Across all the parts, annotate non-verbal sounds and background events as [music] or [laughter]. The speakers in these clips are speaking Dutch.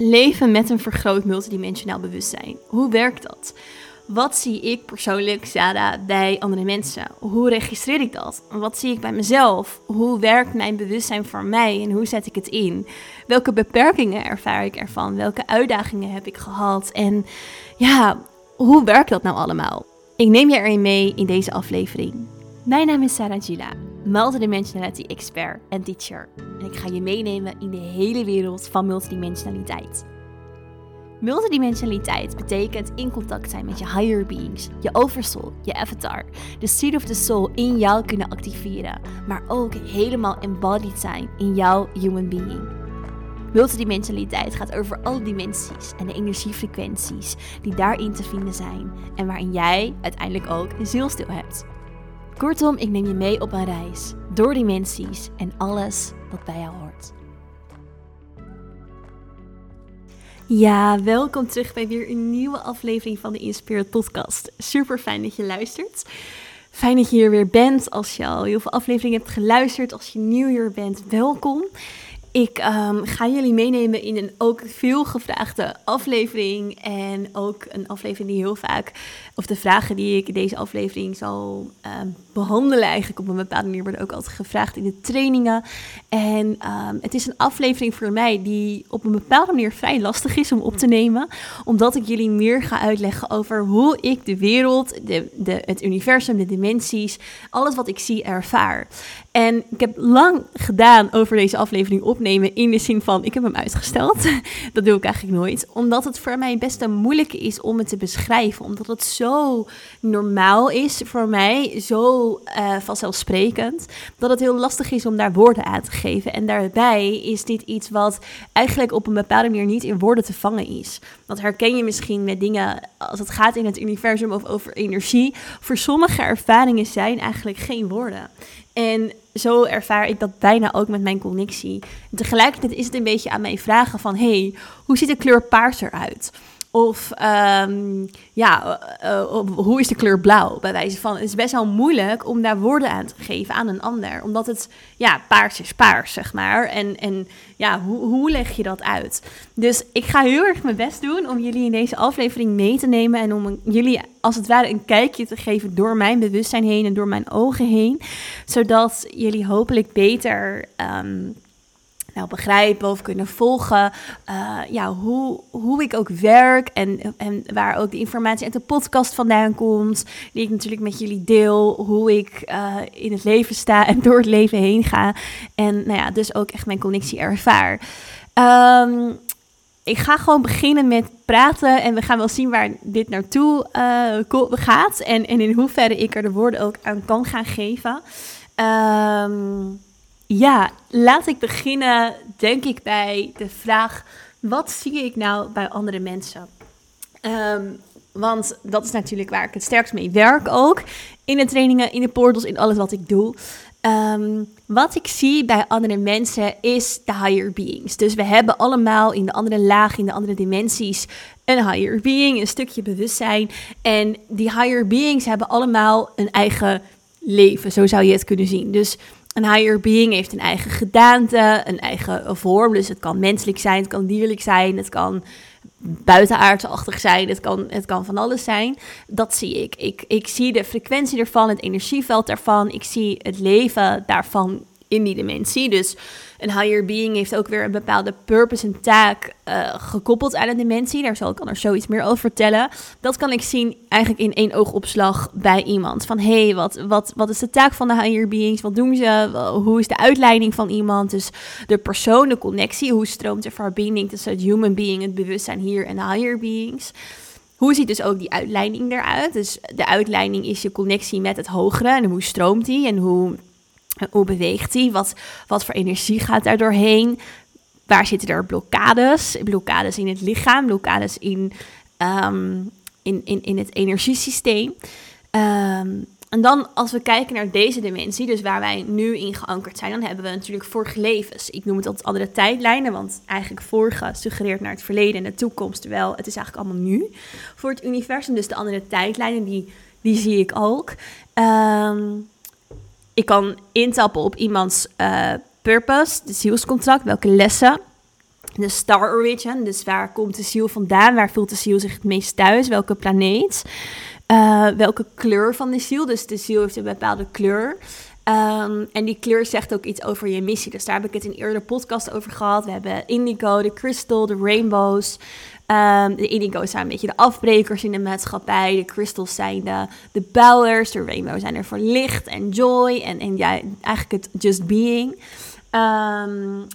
leven met een vergroot multidimensionaal bewustzijn. Hoe werkt dat? Wat zie ik persoonlijk, Zada, bij andere mensen? Hoe registreer ik dat? Wat zie ik bij mezelf? Hoe werkt mijn bewustzijn voor mij en hoe zet ik het in? Welke beperkingen ervaar ik ervan? Welke uitdagingen heb ik gehad? En ja, hoe werkt dat nou allemaal? Ik neem je erin mee in deze aflevering. Mijn naam is Sarah Gila, multidimensionality expert en teacher. En ik ga je meenemen in de hele wereld van multidimensionaliteit. Multidimensionaliteit betekent in contact zijn met je higher beings, je oversoul, je avatar, de seed of the soul in jou kunnen activeren, maar ook helemaal embodied zijn in jouw human being. Multidimensionaliteit gaat over alle dimensies en de energiefrequenties die daarin te vinden zijn en waarin jij uiteindelijk ook een zielstil hebt. Kortom, ik neem je mee op een reis door dimensies en alles wat bij jou hoort. Ja, welkom terug bij weer een nieuwe aflevering van de Inspired Podcast. Super fijn dat je luistert. Fijn dat je hier weer bent. Als je al heel veel afleveringen hebt geluisterd, als je nieuw hier bent, welkom. Ik um, ga jullie meenemen in een ook veel gevraagde aflevering. En ook een aflevering die heel vaak, of de vragen die ik deze aflevering zal um, behandelen, eigenlijk op een bepaalde manier worden ook altijd gevraagd in de trainingen. En um, het is een aflevering voor mij die op een bepaalde manier vrij lastig is om op te nemen. Omdat ik jullie meer ga uitleggen over hoe ik de wereld, de, de, het universum, de dimensies, alles wat ik zie ervaar. En ik heb lang gedaan over deze aflevering opnemen in de zin van ik heb hem uitgesteld. [laughs] Dat doe ik eigenlijk nooit, omdat het voor mij best een moeilijke is om het te beschrijven, omdat het zo normaal is voor mij, zo uh, vanzelfsprekend, dat het heel lastig is om daar woorden aan te geven. En daarbij is dit iets wat eigenlijk op een bepaalde manier niet in woorden te vangen is. Dat herken je misschien met dingen als het gaat in het universum of over energie. Voor sommige ervaringen zijn eigenlijk geen woorden. En zo ervaar ik dat bijna ook met mijn connectie. En tegelijkertijd is het een beetje aan mij vragen van... hey, hoe ziet de kleur paars eruit? Of um, ja, uh, hoe is de kleur blauw? Bij wijze van, het is best wel moeilijk om daar woorden aan te geven aan een ander. Omdat het, ja, paars is paars, zeg maar. En, en ja, hoe, hoe leg je dat uit? Dus ik ga heel erg mijn best doen om jullie in deze aflevering mee te nemen. En om jullie als het ware een kijkje te geven door mijn bewustzijn heen en door mijn ogen heen. Zodat jullie hopelijk beter... Um, nou, begrijpen of kunnen volgen. Uh, ja, hoe, hoe ik ook werk en, en waar ook de informatie uit de podcast vandaan komt. Die ik natuurlijk met jullie deel. Hoe ik uh, in het leven sta en door het leven heen ga. En nou ja, dus ook echt mijn connectie ervaar. Um, ik ga gewoon beginnen met praten en we gaan wel zien waar dit naartoe uh, gaat. En, en in hoeverre ik er de woorden ook aan kan gaan geven. Um, ja, laat ik beginnen, denk ik, bij de vraag: wat zie ik nou bij andere mensen? Um, want dat is natuurlijk waar ik het sterkst mee werk ook. In de trainingen, in de portals, in alles wat ik doe. Um, wat ik zie bij andere mensen is de higher beings. Dus we hebben allemaal in de andere laag, in de andere dimensies, een higher being, een stukje bewustzijn. En die higher beings hebben allemaal een eigen leven, zo zou je het kunnen zien. Dus een higher being heeft een eigen gedaante, een eigen vorm. Dus het kan menselijk zijn, het kan dierlijk zijn, het kan buitenaardsachtig zijn, het kan, het kan van alles zijn. Dat zie ik. ik. Ik zie de frequentie ervan, het energieveld daarvan. Ik zie het leven daarvan in die dimensie. Dus een higher being heeft ook weer een bepaalde purpose en taak uh, gekoppeld aan een dimensie. Daar zal ik anders zoiets meer over vertellen. Dat kan ik zien eigenlijk in één oogopslag bij iemand. Van hé, hey, wat, wat, wat is de taak van de higher beings? Wat doen ze? Hoe is de uitleiding van iemand? Dus de persoon, de connectie. Hoe stroomt de verbinding tussen het human being, het bewustzijn hier en de higher beings? Hoe ziet dus ook die uitleiding eruit? Dus de uitleiding is je connectie met het hogere en hoe stroomt die en hoe hoe beweegt hij? Wat, wat voor energie gaat daar doorheen? Waar zitten er blokkades? Blokkades in het lichaam, blokkades in, um, in, in, in het energiesysteem. Um, en dan als we kijken naar deze dimensie, dus waar wij nu in geankerd zijn, dan hebben we natuurlijk vorige levens. Ik noem het altijd andere tijdlijnen, want eigenlijk vorige suggereert naar het verleden en de toekomst, terwijl het is eigenlijk allemaal nu voor het universum. Dus de andere tijdlijnen, die, die zie ik ook. Um, ik kan intappen op iemands uh, purpose, de zielscontract, welke lessen de star origin. Dus waar komt de ziel vandaan? Waar voelt de ziel zich het meest thuis? Welke planeet? Uh, welke kleur van de ziel? Dus de ziel heeft een bepaalde kleur. Um, en die kleur zegt ook iets over je missie. Dus daar heb ik het in eerder podcast over gehad. We hebben indigo, de crystal, de rainbows. Um, de indigo's zijn een beetje de afbrekers in de maatschappij. De crystals zijn de, de bouwers. De rainbows zijn er voor licht en joy. En, en ja, eigenlijk het just being. Um,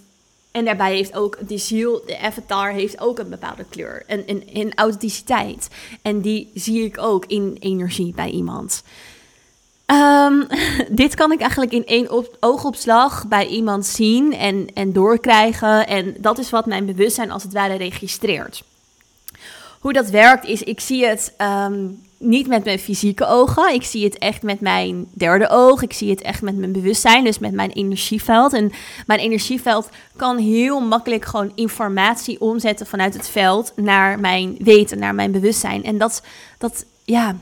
en daarbij heeft ook die ziel, de avatar, heeft ook een bepaalde kleur. En, en, en authenticiteit. En die zie ik ook in energie bij iemand. Um, [laughs] dit kan ik eigenlijk in één op, oogopslag bij iemand zien en, en doorkrijgen. En dat is wat mijn bewustzijn als het ware registreert. Hoe dat werkt is, ik zie het um, niet met mijn fysieke ogen. Ik zie het echt met mijn derde oog. Ik zie het echt met mijn bewustzijn, dus met mijn energieveld. En mijn energieveld kan heel makkelijk gewoon informatie omzetten vanuit het veld naar mijn weten, naar mijn bewustzijn. En dat, dat ja,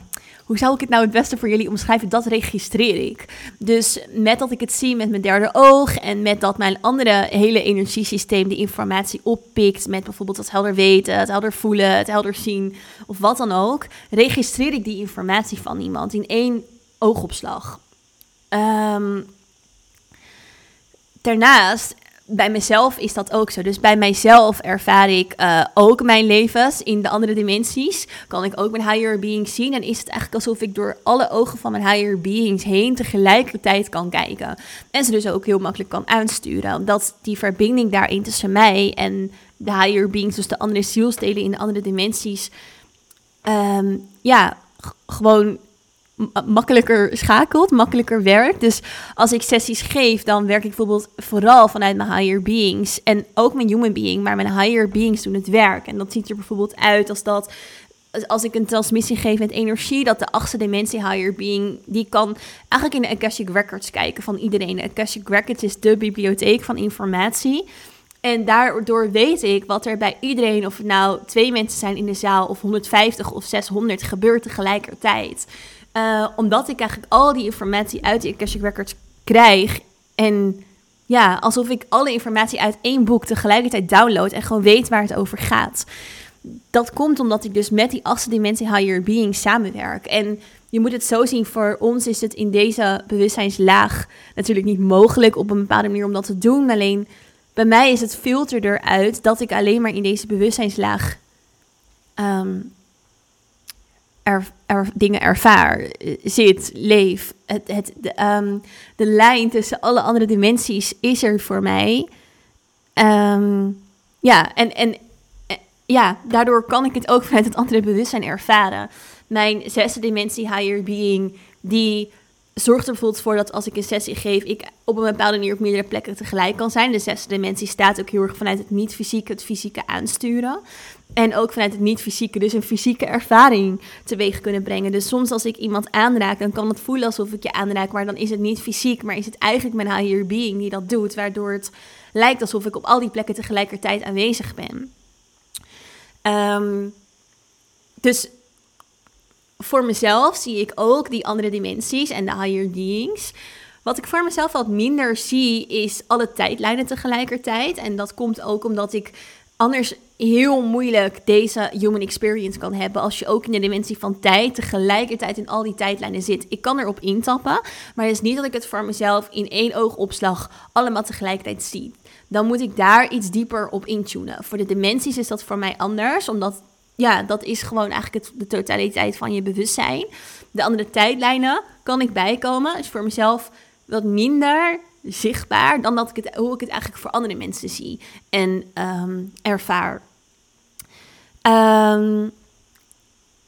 hoe zou ik het nou het beste voor jullie omschrijven? Dat registreer ik. Dus met dat ik het zie met mijn derde oog en met dat mijn andere hele energiesysteem de informatie oppikt met bijvoorbeeld het helder weten, het helder voelen, het helder zien of wat dan ook, registreer ik die informatie van iemand in één oogopslag. Um, daarnaast bij mezelf is dat ook zo. Dus bij mijzelf ervaar ik uh, ook mijn levens in de andere dimensies. Kan ik ook mijn higher beings zien. En is het eigenlijk alsof ik door alle ogen van mijn higher beings heen tegelijkertijd kan kijken. En ze dus ook heel makkelijk kan aansturen. Omdat die verbinding daarin tussen mij en de higher beings, dus de andere zielstelen in de andere dimensies, um, ja, gewoon makkelijker schakelt, makkelijker werkt. Dus als ik sessies geef, dan werk ik bijvoorbeeld vooral vanuit mijn higher beings. En ook mijn human being, maar mijn higher beings doen het werk. En dat ziet er bijvoorbeeld uit als dat als ik een transmissie geef met energie, dat de achtste dimensie higher being, die kan eigenlijk in de Akashic Records kijken van iedereen. De Akashic Records is de bibliotheek van informatie. En daardoor weet ik wat er bij iedereen, of nou twee mensen zijn in de zaal, of 150 of 600, gebeurt tegelijkertijd. Uh, omdat ik eigenlijk al die informatie uit die Akashic Records krijg. En ja, alsof ik alle informatie uit één boek tegelijkertijd download en gewoon weet waar het over gaat. Dat komt omdat ik dus met die achtste dimensie higher being samenwerk. En je moet het zo zien, voor ons is het in deze bewustzijnslaag natuurlijk niet mogelijk op een bepaalde manier om dat te doen. Alleen bij mij is het filter eruit dat ik alleen maar in deze bewustzijnslaag um, er, er, dingen ervaar, zit, leef. Het, het, de, um, de lijn tussen alle andere dimensies is er voor mij. Um, ja, en, en eh, ja, daardoor kan ik het ook vanuit het andere bewustzijn ervaren. Mijn zesde dimensie, higher being, die zorgt er bijvoorbeeld voor dat als ik een sessie geef, ik op een bepaalde manier op meerdere plekken tegelijk kan zijn. De zesde dimensie staat ook heel erg vanuit het niet-fysieke, het fysieke aansturen. En ook vanuit het niet-fysieke, dus een fysieke ervaring teweeg kunnen brengen. Dus soms als ik iemand aanraak, dan kan het voelen alsof ik je aanraak, maar dan is het niet fysiek, maar is het eigenlijk mijn higher being die dat doet, waardoor het lijkt alsof ik op al die plekken tegelijkertijd aanwezig ben. Um, dus voor mezelf zie ik ook die andere dimensies en de higher beings. Wat ik voor mezelf wat minder zie, is alle tijdlijnen tegelijkertijd. En dat komt ook omdat ik anders heel moeilijk deze human experience kan hebben als je ook in de dimensie van tijd tegelijkertijd in al die tijdlijnen zit. Ik kan erop intappen, maar het is niet dat ik het voor mezelf in één oogopslag allemaal tegelijkertijd zie. Dan moet ik daar iets dieper op intunen. Voor de dimensies is dat voor mij anders, omdat ja, dat is gewoon eigenlijk het, de totaliteit van je bewustzijn. De andere tijdlijnen kan ik bijkomen, is voor mezelf wat minder zichtbaar dan dat ik het, hoe ik het eigenlijk voor andere mensen zie en um, ervaar. Um,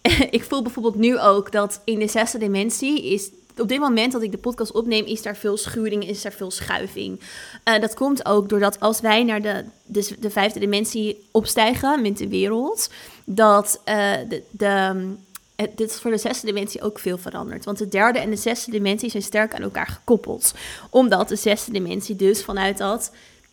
[laughs] ik voel bijvoorbeeld nu ook dat in de zesde dimensie is op dit moment dat ik de podcast opneem, is daar veel schuring, is er veel schuiving. Uh, dat komt ook doordat als wij naar de, de, de, vijfde dimensie opstijgen met de wereld, dat uh, de, de, het, dit is voor de zesde dimensie ook veel veranderd. Want de derde en de zesde dimensie zijn sterk aan elkaar gekoppeld. Omdat de zesde dimensie dus vanuit dat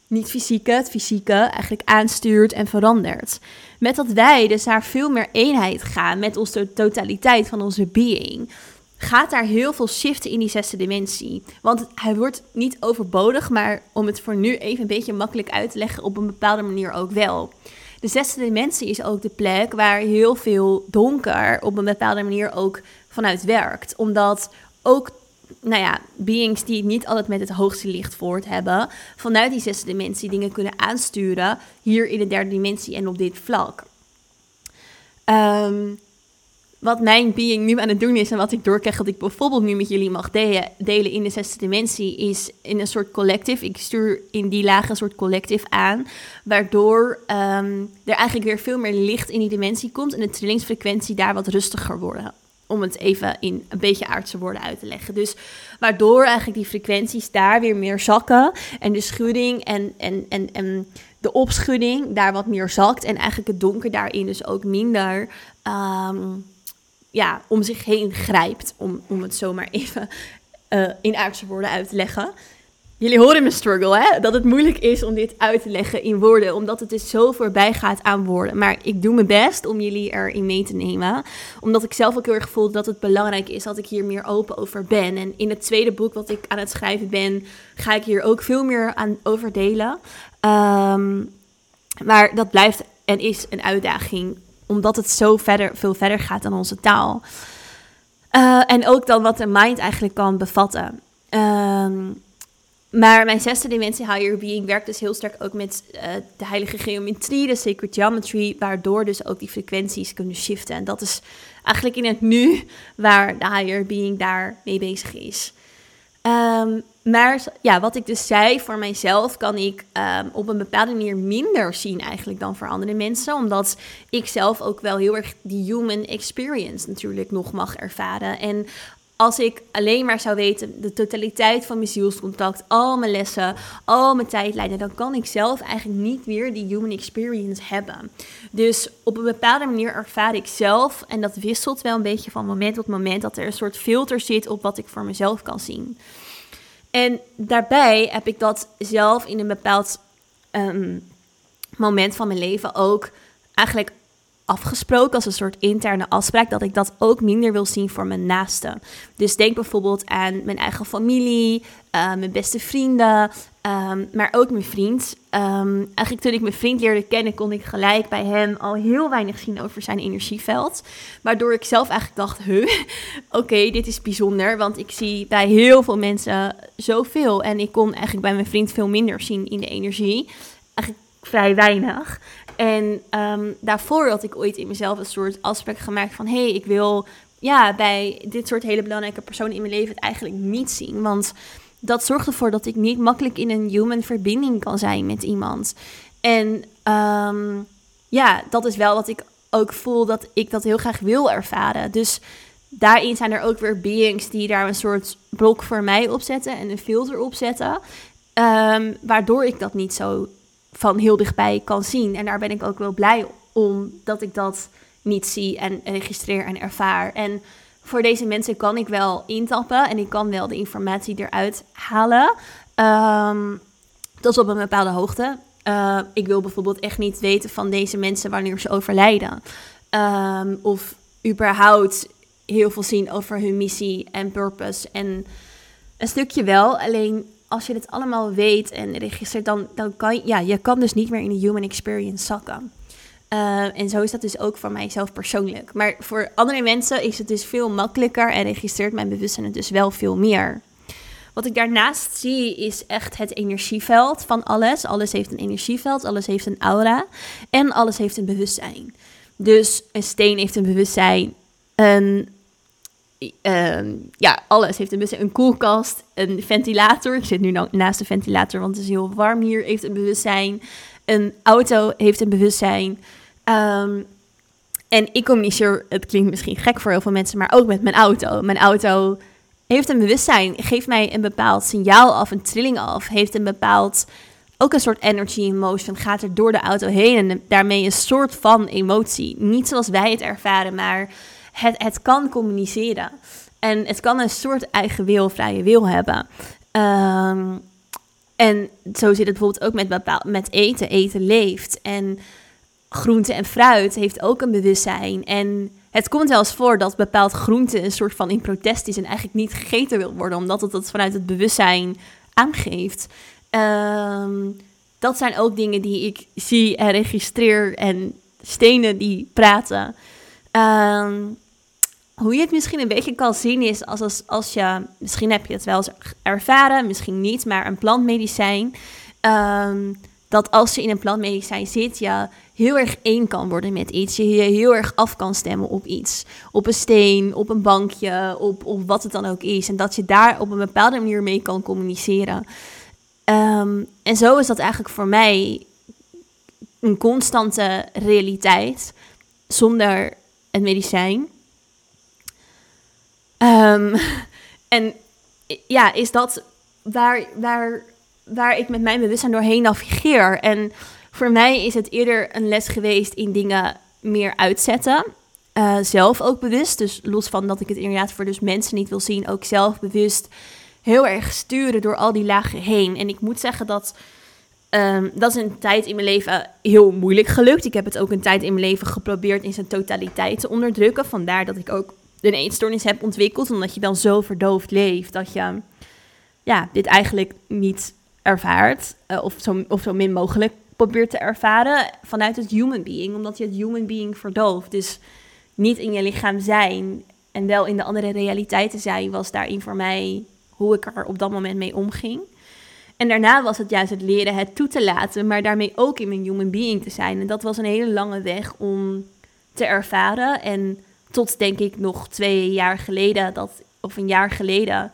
niet-fysieke, het fysieke, eigenlijk aanstuurt en verandert. Met dat wij dus naar veel meer eenheid gaan met onze totaliteit van onze being, gaat daar heel veel shiften in die zesde dimensie. Want hij wordt niet overbodig, maar om het voor nu even een beetje makkelijk uit te leggen, op een bepaalde manier ook wel. De zesde dimensie is ook de plek waar heel veel donker op een bepaalde manier ook vanuit werkt. Omdat ook nou ja, beings die niet altijd met het hoogste licht voort hebben, vanuit die zesde dimensie dingen kunnen aansturen hier in de derde dimensie en op dit vlak. Um, wat mijn being nu aan het doen is en wat ik doorkrijg dat ik bijvoorbeeld nu met jullie mag delen, in de zesde dimensie, is in een soort collectief. Ik stuur in die lagen een soort collectief aan, waardoor um, er eigenlijk weer veel meer licht in die dimensie komt en de trillingsfrequentie daar wat rustiger worden. Om het even in een beetje aardse woorden uit te leggen. Dus waardoor eigenlijk die frequenties daar weer meer zakken en de schudding en, en, en, en de opschudding daar wat meer zakt en eigenlijk het donker daarin dus ook minder um, ja, om zich heen grijpt. Om, om het zomaar even uh, in aardse woorden uit te leggen. Jullie horen mijn struggle, hè? Dat het moeilijk is om dit uit te leggen in woorden, omdat het dus zo voorbij gaat aan woorden. Maar ik doe mijn best om jullie erin mee te nemen, omdat ik zelf ook heel erg voel dat het belangrijk is dat ik hier meer open over ben. En in het tweede boek wat ik aan het schrijven ben, ga ik hier ook veel meer aan over delen. Um, maar dat blijft en is een uitdaging omdat het zo verder, veel verder gaat dan onze taal. Uh, en ook dan wat de mind eigenlijk kan bevatten. Um, maar mijn zesde dimensie, higher being, werkt dus heel sterk ook met uh, de heilige geometrie, de sacred geometry, waardoor dus ook die frequenties kunnen shiften. En dat is eigenlijk in het nu waar de higher being daar mee bezig is. Um, maar ja, wat ik dus zei, voor mijzelf kan ik um, op een bepaalde manier minder zien eigenlijk dan voor andere mensen. Omdat ik zelf ook wel heel erg die human experience natuurlijk nog mag ervaren. En als ik alleen maar zou weten de totaliteit van mijn zielscontact, al mijn lessen, al mijn tijdlijnen, dan kan ik zelf eigenlijk niet weer die human experience hebben. Dus op een bepaalde manier ervaar ik zelf, en dat wisselt wel een beetje van moment tot moment, dat er een soort filter zit op wat ik voor mezelf kan zien. En daarbij heb ik dat zelf in een bepaald um, moment van mijn leven ook eigenlijk afgesproken als een soort interne afspraak dat ik dat ook minder wil zien voor mijn naasten. Dus denk bijvoorbeeld aan mijn eigen familie, uh, mijn beste vrienden, um, maar ook mijn vriend. Um, eigenlijk toen ik mijn vriend leerde kennen, kon ik gelijk bij hem al heel weinig zien over zijn energieveld. Waardoor ik zelf eigenlijk dacht, huh, [laughs] oké, dit is bijzonder, want ik zie bij heel veel mensen zoveel. En ik kon eigenlijk bij mijn vriend veel minder zien in de energie. Vrij weinig. En um, daarvoor had ik ooit in mezelf een soort afspraak gemaakt van... hé, hey, ik wil ja, bij dit soort hele belangrijke personen in mijn leven het eigenlijk niet zien. Want dat zorgt ervoor dat ik niet makkelijk in een human verbinding kan zijn met iemand. En um, ja, dat is wel wat ik ook voel dat ik dat heel graag wil ervaren. Dus daarin zijn er ook weer beings die daar een soort blok voor mij opzetten en een filter opzetten. Um, waardoor ik dat niet zo van heel dichtbij kan zien. En daar ben ik ook wel blij om dat ik dat niet zie en registreer en ervaar. En voor deze mensen kan ik wel intappen en ik kan wel de informatie eruit halen. Um, dat is op een bepaalde hoogte. Uh, ik wil bijvoorbeeld echt niet weten van deze mensen wanneer ze overlijden. Um, of überhaupt heel veel zien over hun missie en purpose. En een stukje wel, alleen als je dit allemaal weet en registreert, dan, dan kan je, ja, je kan dus niet meer in de human experience zakken. Uh, en zo is dat dus ook voor mijzelf persoonlijk. Maar voor andere mensen is het dus veel makkelijker en registreert mijn bewustzijn het dus wel veel meer. Wat ik daarnaast zie is echt het energieveld van alles. Alles heeft een energieveld, alles heeft een aura en alles heeft een bewustzijn. Dus een steen heeft een bewustzijn, een Ehm, ja, alles heeft een beetje een koelkast, een ventilator. Ik zit nu naast de ventilator, want het is heel warm hier. Heeft een bewustzijn. Een auto heeft een bewustzijn. Ehm, en ik communiceer, het klinkt misschien gek voor heel veel mensen, maar ook met mijn auto. Mijn auto heeft een bewustzijn, geeft mij een bepaald signaal af, een trilling af, heeft een bepaald, ook een soort energy emotion, gaat er door de auto heen en daarmee een soort van emotie. Niet zoals wij het ervaren, maar het, kan communiceren. En het kan een soort eigen wil, vrije wil hebben. Um, en zo zit het bijvoorbeeld ook met, met eten. Eten leeft. En groente en fruit heeft ook een bewustzijn. En het komt wel eens voor dat bepaald groente een soort van in protest is en eigenlijk niet gegeten wil worden, omdat het het vanuit het bewustzijn aangeeft. Ehm, dat zijn ook dingen die ik zie en registreer en stenen die praten. Ehm, hoe je het misschien een beetje kan zien is als, als, als je, misschien heb je het wel eens ervaren, misschien niet, maar een plantmedicijn. Um, dat als je in een plantmedicijn zit, je heel erg één kan worden met iets. Je heel erg af kan stemmen op iets. Op een steen, op een bankje, op, wat het dan ook is. En dat je daar op een bepaalde manier mee kan communiceren. Um, en zo is dat eigenlijk voor mij een constante realiteit zonder het medicijn. Um, [laughs] en ja, is dat waar, waar, waar ik met mijn bewustzijn doorheen navigeer. En voor mij is het eerder een les geweest in dingen meer uitzetten. Uh, zelf ook bewust. Dus los van dat ik het inderdaad voor dus mensen niet wil zien, ook zelf bewust heel erg sturen door al die lagen heen. En ik moet zeggen dat um, dat is een tijd in mijn leven heel moeilijk gelukt. Ik heb het ook een tijd in mijn leven geprobeerd in zijn totaliteit te onderdrukken. Vandaar dat ik ook een eetstoornis heb ontwikkeld, omdat je dan zo verdoofd leeft dat je ja, dit eigenlijk niet ervaart, uh, of, zo, of zo min mogelijk probeert te ervaren vanuit het human being, omdat je het human being verdooft. Dus niet in je lichaam zijn en wel in de andere realiteiten zijn, was daarin voor mij hoe ik er op dat moment mee omging. En daarna was het juist het leren het toe te laten, maar daarmee ook in mijn human being te zijn. En dat was een hele lange weg om te ervaren. En tot denk ik nog twee jaar geleden, dat, of een jaar geleden,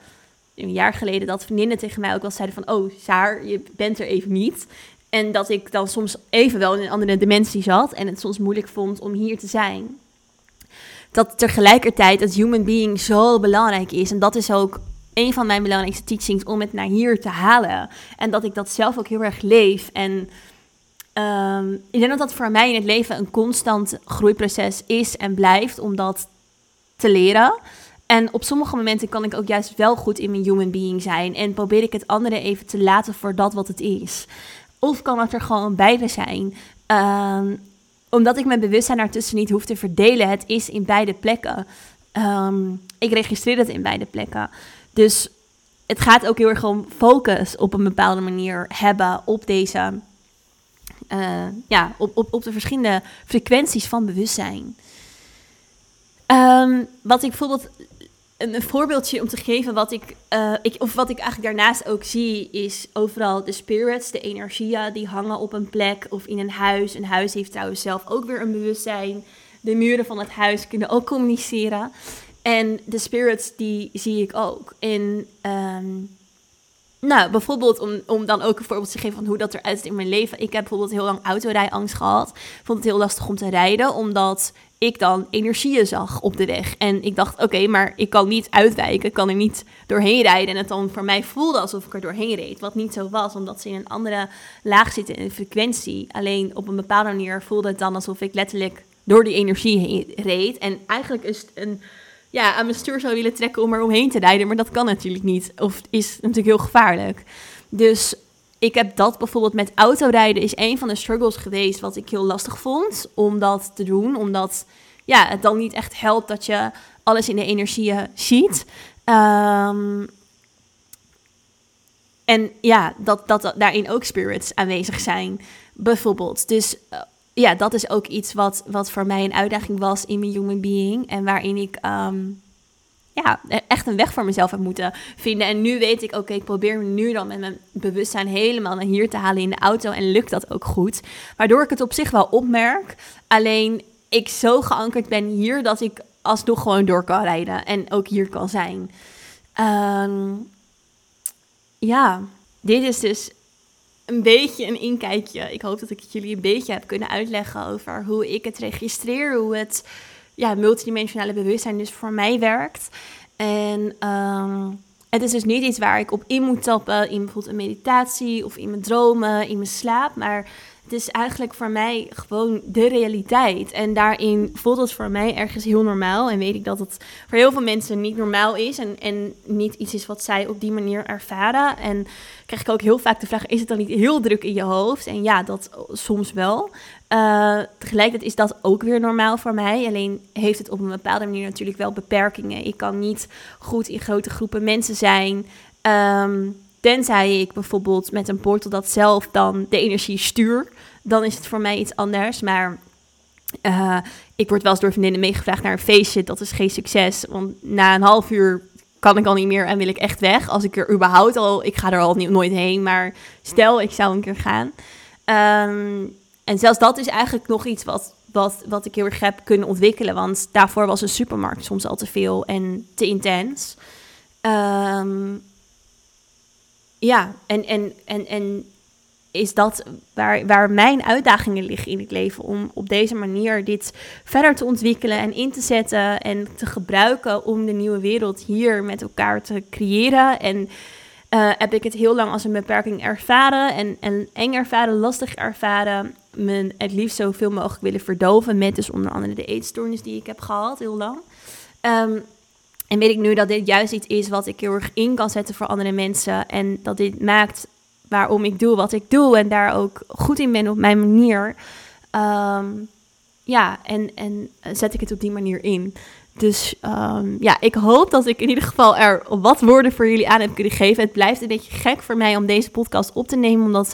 een jaar geleden, dat vriendinnen tegen mij ook wel zeiden van, oh Saar, je bent er even niet. En dat ik dan soms even wel in een andere dimensie zat en het soms moeilijk vond om hier te zijn. Dat tegelijkertijd het human being zo belangrijk is. En dat is ook een van mijn belangrijkste teachings om het naar hier te halen. En dat ik dat zelf ook heel erg leef. En um, ik denk dat dat voor mij in het leven een constant groeiproces is en blijft om dat te leren. En op sommige momenten kan ik ook juist wel goed in mijn human being zijn. En probeer ik het andere even te laten voor dat wat het is. Of kan het er gewoon beide zijn. Um, omdat ik mijn bewustzijn daartussen niet hoef te verdelen. Het is in beide plekken. Um, ik registreer het in beide plekken. Dus het gaat ook heel erg om focus op een bepaalde manier hebben op deze. Uh, ja, op, op, op de verschillende frequenties van bewustzijn. Um, wat ik bijvoorbeeld een, voorbeeldje om te geven, wat ik, uh, ik, of wat ik eigenlijk daarnaast ook zie, is overal de spirits, de energieën, die hangen op een plek of in een huis. Een huis heeft trouwens zelf ook weer een bewustzijn. De muren van het huis kunnen ook communiceren. En de spirits, die zie ik ook. En um, nou, bijvoorbeeld om, om dan ook een voorbeeld te geven van hoe dat eruit ziet in mijn leven. Ik heb bijvoorbeeld heel lang autorijangst gehad. Vond het heel lastig om te rijden, omdat ik dan energieën zag op de weg. En ik dacht, oké, maar ik kan niet uitwijken, ik kan er niet doorheen rijden. En het dan voor mij voelde alsof ik er doorheen reed. Wat niet zo was, omdat ze in een andere laag zitten in frequentie. Alleen op een bepaalde manier voelde het dan alsof ik letterlijk door die energie heen reed. En eigenlijk is het een ja, aan mijn stuur zou willen trekken om er omheen te rijden. Maar dat kan natuurlijk niet. Of is natuurlijk heel gevaarlijk. Dus ik heb dat bijvoorbeeld met autorijden is een van de struggles geweest wat ik heel lastig vond om dat te doen. Omdat ja, het dan niet echt helpt dat je alles in de energieën ziet. Um, en ja, dat, dat daarin ook spirits aanwezig zijn, bijvoorbeeld. Dus eh, ja, dat is ook iets wat, wat voor mij een uitdaging was in mijn human being. En waarin ik um, ja, echt een weg voor mezelf heb moeten vinden. En nu weet ik, oké, ik probeer me nu dan met mijn bewustzijn helemaal naar hier te halen in de auto. En lukt dat ook goed. Waardoor ik het op zich wel opmerk. Alleen ik zo geankerd ben hier dat ik alsnog gewoon door kan rijden. En ook hier kan zijn. Um, ja, dit is dus een beetje een inkijkje. Ik hoop dat ik het jullie een beetje heb kunnen uitleggen over hoe ik het registreer, hoe het ja, multidimensionale bewustzijn dus voor mij werkt. En um, het is dus niet iets waar ik op in moet tappen in bijvoorbeeld een meditatie of in mijn dromen, in mijn slaap. Maar het is eigenlijk voor mij gewoon de realiteit. En daarin voelt het voor mij ergens heel normaal. En weet ik dat het voor heel veel mensen niet normaal is. En, en niet iets is wat zij op die manier ervaren. En krijg ik ook heel vaak de vraag: is het dan niet heel druk in je hoofd? En ja, dat soms wel. Uh, tegelijkertijd is dat ook weer normaal voor mij. Alleen heeft het op een bepaalde manier natuurlijk wel beperkingen. Ik kan niet goed in grote groepen mensen zijn. Um, tenzij ik bijvoorbeeld met een portal dat zelf dan de energie stuur. Dan is het voor mij iets anders. Maar uh, ik word wel eens door vriendinnen meegevraagd naar een feestje. Dat is geen succes. Want na een half uur kan ik al niet meer en wil ik echt weg. Als ik er überhaupt al, ik ga er al nooit heen. Maar stel, ik zou een keer gaan. Um, en zelfs dat is eigenlijk nog iets wat, wat, wat ik heel erg heb kunnen ontwikkelen. Want daarvoor was een supermarkt soms al te veel en te intens. Um, ja, en, en, en, en is dat waar, waar mijn uitdagingen liggen in het leven. Om op deze manier dit verder te ontwikkelen en in te zetten en te gebruiken om de nieuwe wereld hier met elkaar te creëren. En uh, heb ik het heel lang als een beperking ervaren en, en eng ervaren, lastig ervaren. Me het liefst zoveel mogelijk willen verdoven met dus onder andere de eetstoornis die ik heb gehad heel lang. Um, en weet ik nu dat dit juist iets is wat ik heel erg in kan zetten voor andere mensen. En dat dit maakt waarom ik doe wat ik doe. En daar ook goed in ben op mijn manier. Um, ja, en, en zet ik het op die manier in. Dus um, ja, ik hoop dat ik in ieder geval er wat woorden voor jullie aan heb kunnen geven. Het blijft een beetje gek voor mij om deze podcast op te nemen. Omdat,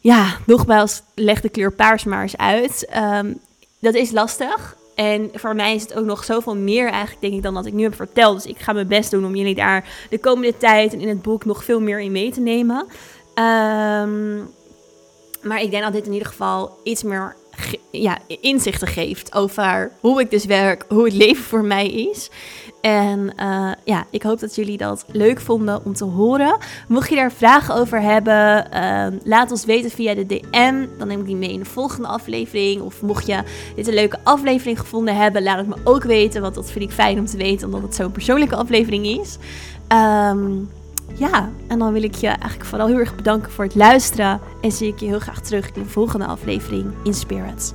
ja, nogmaals, leg de kleur paars maar eens uit. Um, dat is lastig. En voor mij is het ook nog zoveel meer eigenlijk, denk ik, dan dat ik nu heb verteld. Dus ik ga mijn best doen om jullie daar de komende tijd en in het boek nog veel meer in mee te nemen. Um, maar ik denk dat dit in ieder geval iets meer ja, inzichten geeft over hoe ik dus werk, hoe het leven voor mij is. En uh, ja, ik hoop dat jullie dat leuk vonden om te horen. Mocht je daar vragen over hebben, uh, laat ons weten via de DM. Dan neem ik die mee in de volgende aflevering. Of mocht je dit een leuke aflevering gevonden hebben, laat het me ook weten. Want dat vind ik fijn om te weten, omdat het zo'n persoonlijke aflevering is. Um, ja, en dan wil ik je eigenlijk vooral heel erg bedanken voor het luisteren. En zie ik je heel graag terug in de volgende aflevering in Spirits.